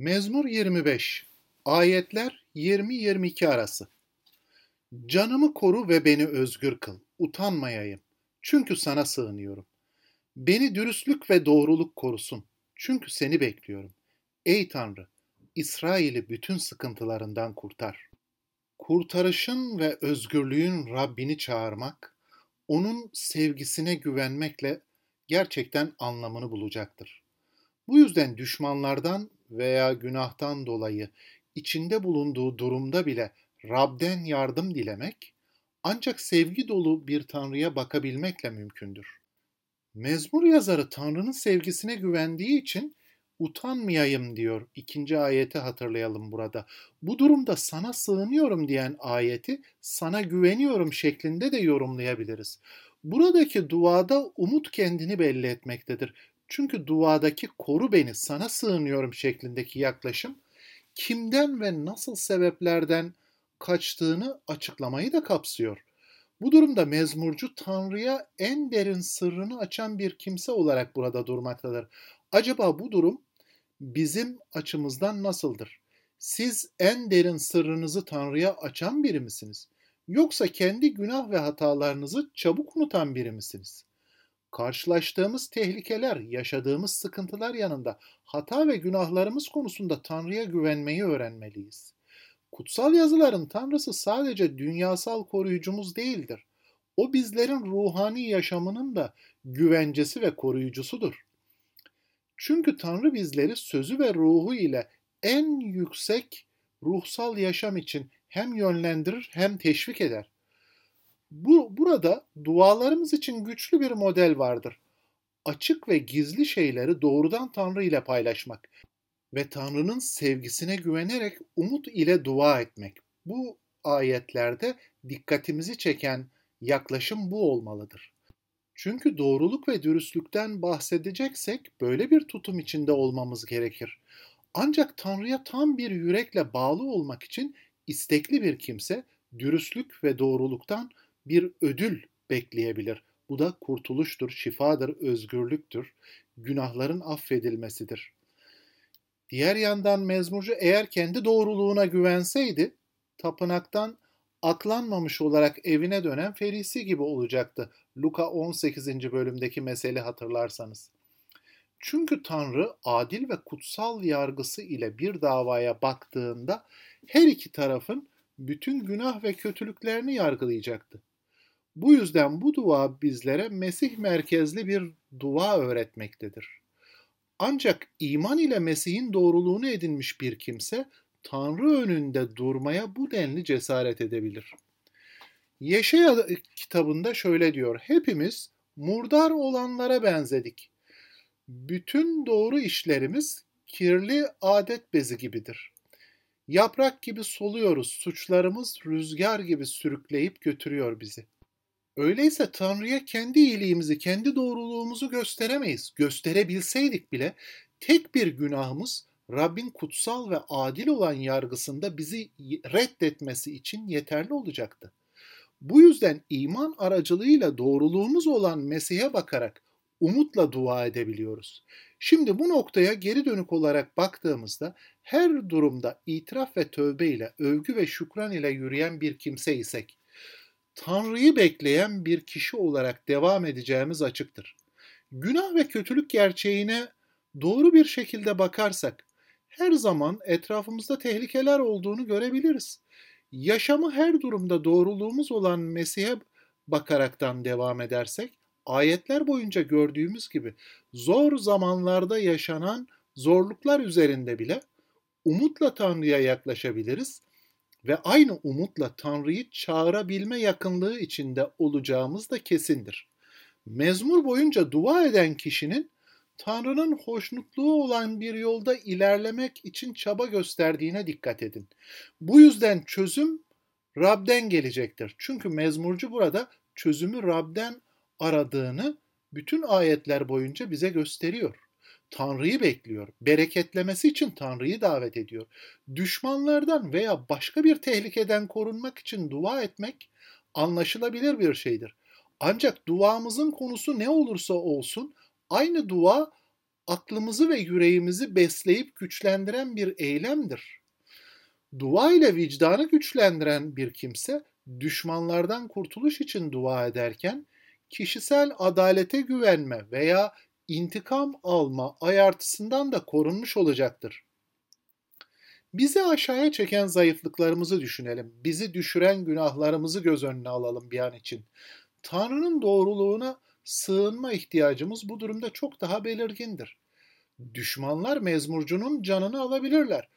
Mezmur 25 Ayetler 20-22 arası Canımı koru ve beni özgür kıl, utanmayayım. Çünkü sana sığınıyorum. Beni dürüstlük ve doğruluk korusun. Çünkü seni bekliyorum. Ey Tanrı, İsrail'i bütün sıkıntılarından kurtar. Kurtarışın ve özgürlüğün Rabbini çağırmak, onun sevgisine güvenmekle gerçekten anlamını bulacaktır. Bu yüzden düşmanlardan veya günahtan dolayı içinde bulunduğu durumda bile Rab'den yardım dilemek ancak sevgi dolu bir Tanrı'ya bakabilmekle mümkündür. Mezmur yazarı Tanrı'nın sevgisine güvendiği için utanmayayım diyor. İkinci ayeti hatırlayalım burada. Bu durumda sana sığınıyorum diyen ayeti sana güveniyorum şeklinde de yorumlayabiliriz. Buradaki duada umut kendini belli etmektedir. Çünkü duadaki koru beni sana sığınıyorum şeklindeki yaklaşım kimden ve nasıl sebeplerden kaçtığını açıklamayı da kapsıyor. Bu durumda mezmurcu Tanrı'ya en derin sırrını açan bir kimse olarak burada durmaktadır. Acaba bu durum bizim açımızdan nasıldır? Siz en derin sırrınızı Tanrı'ya açan biri misiniz? Yoksa kendi günah ve hatalarınızı çabuk unutan biri misiniz? Karşılaştığımız tehlikeler, yaşadığımız sıkıntılar yanında hata ve günahlarımız konusunda Tanrı'ya güvenmeyi öğrenmeliyiz. Kutsal yazıların Tanrısı sadece dünyasal koruyucumuz değildir. O bizlerin ruhani yaşamının da güvencesi ve koruyucusudur. Çünkü Tanrı bizleri sözü ve ruhu ile en yüksek ruhsal yaşam için hem yönlendirir hem teşvik eder. Bu burada dualarımız için güçlü bir model vardır. Açık ve gizli şeyleri doğrudan Tanrı ile paylaşmak ve Tanrı'nın sevgisine güvenerek umut ile dua etmek. Bu ayetlerde dikkatimizi çeken yaklaşım bu olmalıdır. Çünkü doğruluk ve dürüstlükten bahsedeceksek böyle bir tutum içinde olmamız gerekir. Ancak Tanrı'ya tam bir yürekle bağlı olmak için istekli bir kimse dürüstlük ve doğruluktan bir ödül bekleyebilir. Bu da kurtuluştur, şifadır, özgürlüktür, günahların affedilmesidir. Diğer yandan mezmurcu eğer kendi doğruluğuna güvenseydi, tapınaktan aklanmamış olarak evine dönen ferisi gibi olacaktı. Luka 18. bölümdeki mesele hatırlarsanız. Çünkü Tanrı adil ve kutsal yargısı ile bir davaya baktığında her iki tarafın bütün günah ve kötülüklerini yargılayacaktı. Bu yüzden bu dua bizlere Mesih merkezli bir dua öğretmektedir. Ancak iman ile Mesih'in doğruluğunu edinmiş bir kimse Tanrı önünde durmaya bu denli cesaret edebilir. Yeşaya kitabında şöyle diyor. Hepimiz murdar olanlara benzedik. Bütün doğru işlerimiz kirli adet bezi gibidir. Yaprak gibi soluyoruz, suçlarımız rüzgar gibi sürükleyip götürüyor bizi.'' Öyleyse Tanrı'ya kendi iyiliğimizi, kendi doğruluğumuzu gösteremeyiz. Gösterebilseydik bile tek bir günahımız Rabbin kutsal ve adil olan yargısında bizi reddetmesi için yeterli olacaktı. Bu yüzden iman aracılığıyla doğruluğumuz olan Mesih'e bakarak umutla dua edebiliyoruz. Şimdi bu noktaya geri dönük olarak baktığımızda her durumda itiraf ve tövbe ile, övgü ve şükran ile yürüyen bir kimse isek, Tanrı'yı bekleyen bir kişi olarak devam edeceğimiz açıktır. Günah ve kötülük gerçeğine doğru bir şekilde bakarsak her zaman etrafımızda tehlikeler olduğunu görebiliriz. Yaşamı her durumda doğruluğumuz olan Mesih'e bakaraktan devam edersek ayetler boyunca gördüğümüz gibi zor zamanlarda yaşanan zorluklar üzerinde bile umutla Tanrı'ya yaklaşabiliriz ve aynı umutla Tanrı'yı çağırabilme yakınlığı içinde olacağımız da kesindir. Mezmur boyunca dua eden kişinin Tanrı'nın hoşnutluğu olan bir yolda ilerlemek için çaba gösterdiğine dikkat edin. Bu yüzden çözüm Rab'den gelecektir. Çünkü mezmurcu burada çözümü Rab'den aradığını bütün ayetler boyunca bize gösteriyor. Tanrı'yı bekliyor. Bereketlemesi için Tanrı'yı davet ediyor. Düşmanlardan veya başka bir tehlikeden korunmak için dua etmek anlaşılabilir bir şeydir. Ancak duamızın konusu ne olursa olsun aynı dua aklımızı ve yüreğimizi besleyip güçlendiren bir eylemdir. Dua ile vicdanı güçlendiren bir kimse düşmanlardan kurtuluş için dua ederken kişisel adalete güvenme veya intikam alma ayartısından da korunmuş olacaktır. Bizi aşağıya çeken zayıflıklarımızı düşünelim. Bizi düşüren günahlarımızı göz önüne alalım bir an için. Tanrı'nın doğruluğuna sığınma ihtiyacımız bu durumda çok daha belirgindir. Düşmanlar mezmurcunun canını alabilirler.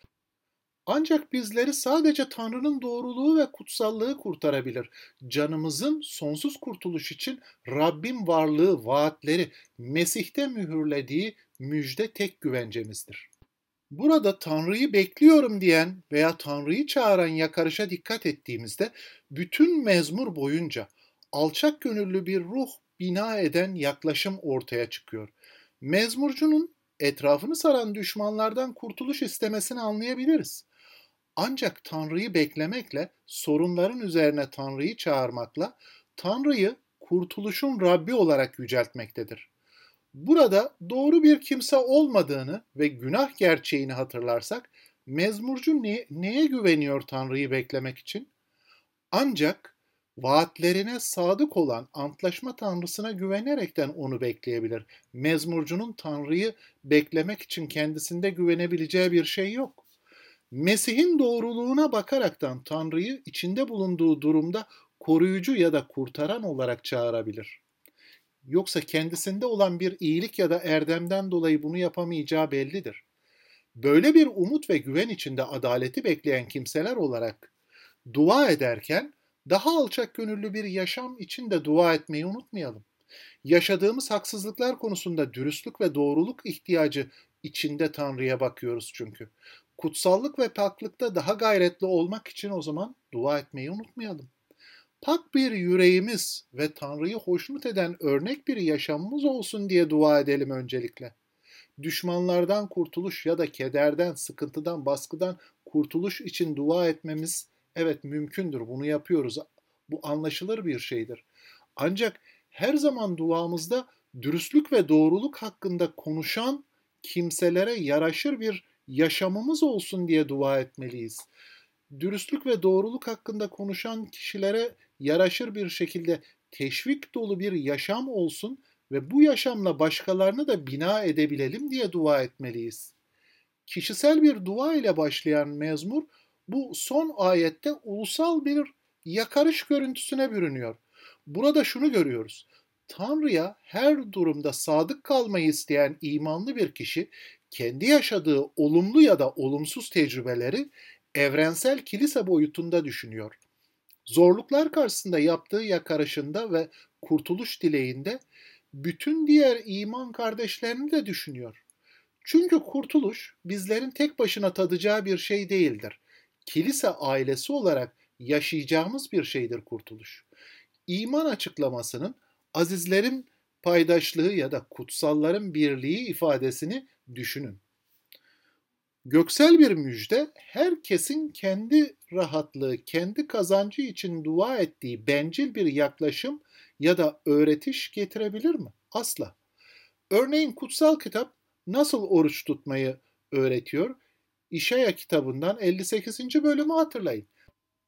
Ancak bizleri sadece Tanrı'nın doğruluğu ve kutsallığı kurtarabilir. Canımızın sonsuz kurtuluş için Rabbin varlığı, vaatleri, Mesih'te mühürlediği müjde tek güvencemizdir. Burada Tanrı'yı bekliyorum diyen veya Tanrı'yı çağıran yakarışa dikkat ettiğimizde bütün mezmur boyunca alçak gönüllü bir ruh bina eden yaklaşım ortaya çıkıyor. Mezmurcunun etrafını saran düşmanlardan kurtuluş istemesini anlayabiliriz. Ancak Tanrı'yı beklemekle, sorunların üzerine Tanrı'yı çağırmakla Tanrı'yı kurtuluşun Rabbi olarak yüceltmektedir. Burada doğru bir kimse olmadığını ve günah gerçeğini hatırlarsak, mezmurcu ne, neye güveniyor Tanrı'yı beklemek için? Ancak vaatlerine sadık olan antlaşma tanrısına güvenerekten onu bekleyebilir. Mezmurcunun Tanrı'yı beklemek için kendisinde güvenebileceği bir şey yok. Mesih'in doğruluğuna bakaraktan Tanrı'yı içinde bulunduğu durumda koruyucu ya da kurtaran olarak çağırabilir. Yoksa kendisinde olan bir iyilik ya da erdemden dolayı bunu yapamayacağı bellidir. Böyle bir umut ve güven içinde adaleti bekleyen kimseler olarak dua ederken daha alçak gönüllü bir yaşam için de dua etmeyi unutmayalım. Yaşadığımız haksızlıklar konusunda dürüstlük ve doğruluk ihtiyacı içinde Tanrı'ya bakıyoruz çünkü. Kutsallık ve paklıkta daha gayretli olmak için o zaman dua etmeyi unutmayalım. Pak bir yüreğimiz ve Tanrı'yı hoşnut eden örnek bir yaşamımız olsun diye dua edelim öncelikle. Düşmanlardan kurtuluş ya da kederden, sıkıntıdan, baskıdan kurtuluş için dua etmemiz evet mümkündür. Bunu yapıyoruz. Bu anlaşılır bir şeydir. Ancak her zaman duamızda dürüstlük ve doğruluk hakkında konuşan kimselere yaraşır bir yaşamımız olsun diye dua etmeliyiz. Dürüstlük ve doğruluk hakkında konuşan kişilere yaraşır bir şekilde teşvik dolu bir yaşam olsun ve bu yaşamla başkalarını da bina edebilelim diye dua etmeliyiz. Kişisel bir dua ile başlayan mezmur bu son ayette ulusal bir yakarış görüntüsüne bürünüyor. Burada şunu görüyoruz. Tanrı'ya her durumda sadık kalmayı isteyen imanlı bir kişi kendi yaşadığı olumlu ya da olumsuz tecrübeleri evrensel kilise boyutunda düşünüyor. Zorluklar karşısında yaptığı yakarışında ve kurtuluş dileğinde bütün diğer iman kardeşlerini de düşünüyor. Çünkü kurtuluş bizlerin tek başına tadacağı bir şey değildir. Kilise ailesi olarak yaşayacağımız bir şeydir kurtuluş. İman açıklamasının azizlerin paydaşlığı ya da kutsalların birliği ifadesini düşünün. Göksel bir müjde herkesin kendi rahatlığı, kendi kazancı için dua ettiği bencil bir yaklaşım ya da öğretiş getirebilir mi? Asla. Örneğin kutsal kitap nasıl oruç tutmayı öğretiyor? İşaya kitabından 58. bölümü hatırlayın.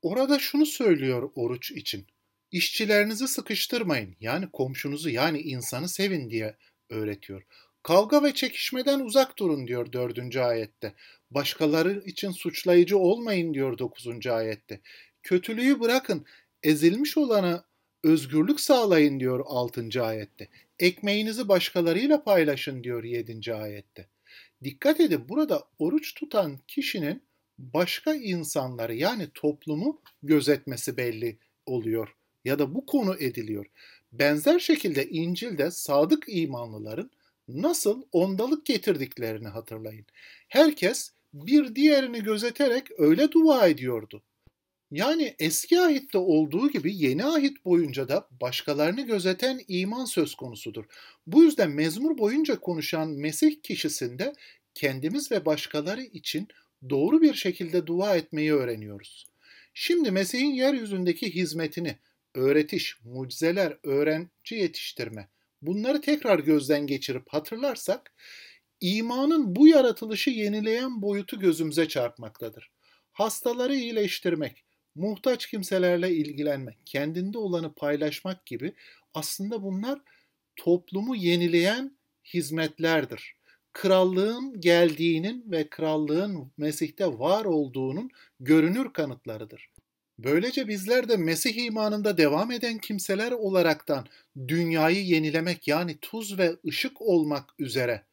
Orada şunu söylüyor oruç için. İşçilerinizi sıkıştırmayın. Yani komşunuzu yani insanı sevin diye öğretiyor. Kavga ve çekişmeden uzak durun diyor dördüncü ayette. Başkaları için suçlayıcı olmayın diyor dokuzuncu ayette. Kötülüğü bırakın, ezilmiş olana özgürlük sağlayın diyor altıncı ayette. Ekmeğinizi başkalarıyla paylaşın diyor yedinci ayette. Dikkat edin burada oruç tutan kişinin başka insanları yani toplumu gözetmesi belli oluyor ya da bu konu ediliyor. Benzer şekilde İncil'de sadık imanlıların nasıl ondalık getirdiklerini hatırlayın. Herkes bir diğerini gözeterek öyle dua ediyordu. Yani eski ahitte olduğu gibi yeni ahit boyunca da başkalarını gözeten iman söz konusudur. Bu yüzden mezmur boyunca konuşan Mesih kişisinde kendimiz ve başkaları için doğru bir şekilde dua etmeyi öğreniyoruz. Şimdi Mesih'in yeryüzündeki hizmetini, öğretiş, mucizeler, öğrenci yetiştirme, bunları tekrar gözden geçirip hatırlarsak İmanın bu yaratılışı yenileyen boyutu gözümüze çarpmaktadır. Hastaları iyileştirmek, muhtaç kimselerle ilgilenmek, kendinde olanı paylaşmak gibi aslında bunlar toplumu yenileyen hizmetlerdir. Krallığın geldiğinin ve krallığın Mesih'te var olduğunun görünür kanıtlarıdır. Böylece bizler de Mesih imanında devam eden kimseler olaraktan dünyayı yenilemek yani tuz ve ışık olmak üzere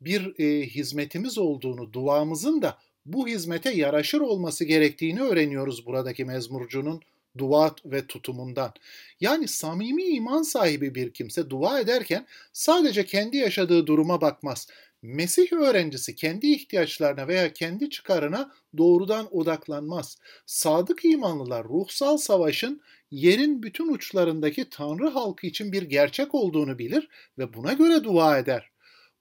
bir e, hizmetimiz olduğunu, duamızın da bu hizmete yaraşır olması gerektiğini öğreniyoruz buradaki mezmurcunun dua ve tutumundan. Yani samimi iman sahibi bir kimse dua ederken sadece kendi yaşadığı duruma bakmaz. Mesih öğrencisi kendi ihtiyaçlarına veya kendi çıkarına doğrudan odaklanmaz. Sadık imanlılar ruhsal savaşın yerin bütün uçlarındaki Tanrı halkı için bir gerçek olduğunu bilir ve buna göre dua eder.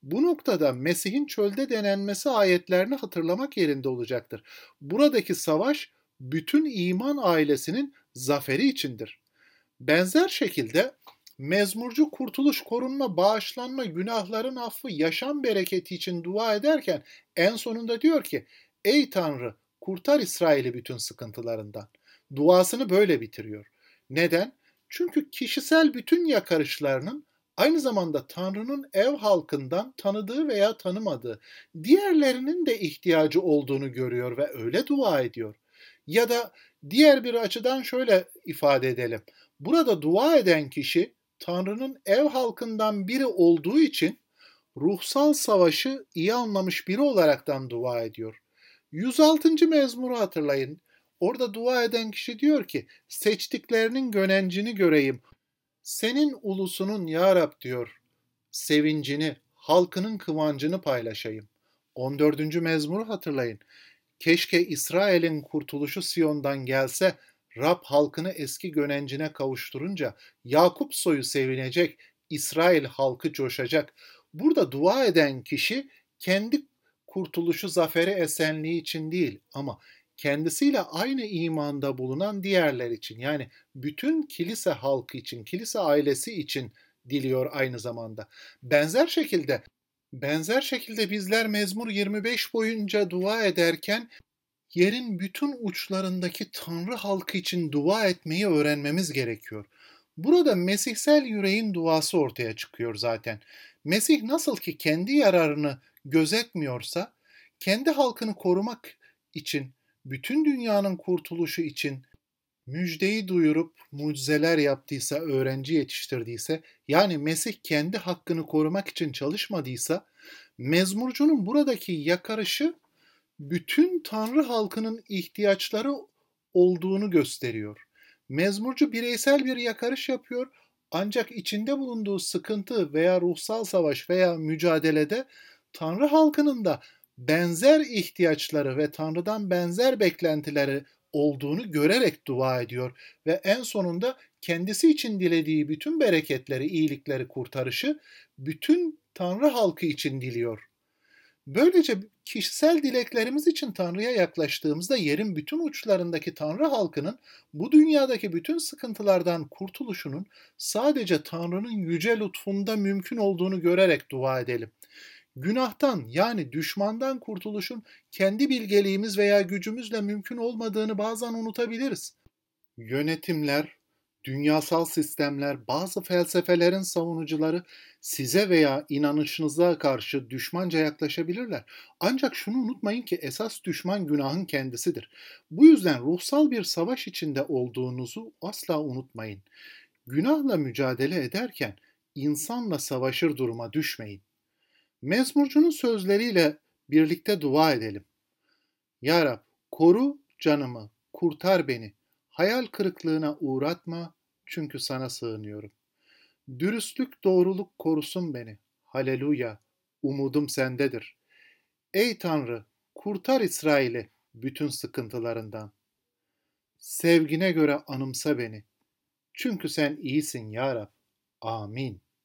Bu noktada Mesih'in çölde denenmesi ayetlerini hatırlamak yerinde olacaktır. Buradaki savaş bütün iman ailesinin zaferi içindir. Benzer şekilde mezmurcu kurtuluş, korunma, bağışlanma, günahların affı, yaşam bereketi için dua ederken en sonunda diyor ki Ey Tanrı kurtar İsrail'i bütün sıkıntılarından. Duasını böyle bitiriyor. Neden? Çünkü kişisel bütün yakarışlarının aynı zamanda Tanrı'nın ev halkından tanıdığı veya tanımadığı diğerlerinin de ihtiyacı olduğunu görüyor ve öyle dua ediyor. Ya da diğer bir açıdan şöyle ifade edelim. Burada dua eden kişi Tanrı'nın ev halkından biri olduğu için ruhsal savaşı iyi anlamış biri olaraktan dua ediyor. 106. mezmuru hatırlayın. Orada dua eden kişi diyor ki seçtiklerinin gönencini göreyim. Senin ulusunun ya Rab diyor sevincini, halkının kıvancını paylaşayım. 14. mezmuru hatırlayın. Keşke İsrail'in kurtuluşu Siyon'dan gelse, Rab halkını eski gönencine kavuşturunca Yakup soyu sevinecek, İsrail halkı coşacak. Burada dua eden kişi kendi kurtuluşu, zaferi, esenliği için değil ama kendisiyle aynı imanda bulunan diğerler için yani bütün kilise halkı için, kilise ailesi için diliyor aynı zamanda. Benzer şekilde benzer şekilde bizler Mezmur 25 boyunca dua ederken yerin bütün uçlarındaki Tanrı halkı için dua etmeyi öğrenmemiz gerekiyor. Burada Mesihsel yüreğin duası ortaya çıkıyor zaten. Mesih nasıl ki kendi yararını gözetmiyorsa, kendi halkını korumak için, bütün dünyanın kurtuluşu için müjdeyi duyurup mucizeler yaptıysa, öğrenci yetiştirdiyse, yani Mesih kendi hakkını korumak için çalışmadıysa, mezmurcunun buradaki yakarışı bütün Tanrı halkının ihtiyaçları olduğunu gösteriyor. Mezmurcu bireysel bir yakarış yapıyor ancak içinde bulunduğu sıkıntı veya ruhsal savaş veya mücadelede Tanrı halkının da benzer ihtiyaçları ve Tanrı'dan benzer beklentileri olduğunu görerek dua ediyor ve en sonunda kendisi için dilediği bütün bereketleri, iyilikleri, kurtarışı bütün Tanrı halkı için diliyor. Böylece kişisel dileklerimiz için Tanrı'ya yaklaştığımızda yerin bütün uçlarındaki Tanrı halkının bu dünyadaki bütün sıkıntılardan kurtuluşunun sadece Tanrı'nın yüce lütfunda mümkün olduğunu görerek dua edelim. Günahtan yani düşmandan kurtuluşun kendi bilgeliğimiz veya gücümüzle mümkün olmadığını bazen unutabiliriz. Yönetimler, dünyasal sistemler, bazı felsefelerin savunucuları size veya inanışınıza karşı düşmanca yaklaşabilirler. Ancak şunu unutmayın ki esas düşman günahın kendisidir. Bu yüzden ruhsal bir savaş içinde olduğunuzu asla unutmayın. Günahla mücadele ederken insanla savaşır duruma düşmeyin. Mezmurcunun sözleriyle birlikte dua edelim. Ya Rab, koru canımı, kurtar beni. Hayal kırıklığına uğratma çünkü sana sığınıyorum. Dürüstlük, doğruluk korusun beni. Haleluya, umudum sendedir. Ey Tanrı, kurtar İsrail'i bütün sıkıntılarından. Sevgine göre anımsa beni. Çünkü sen iyisin ya Rab. Amin.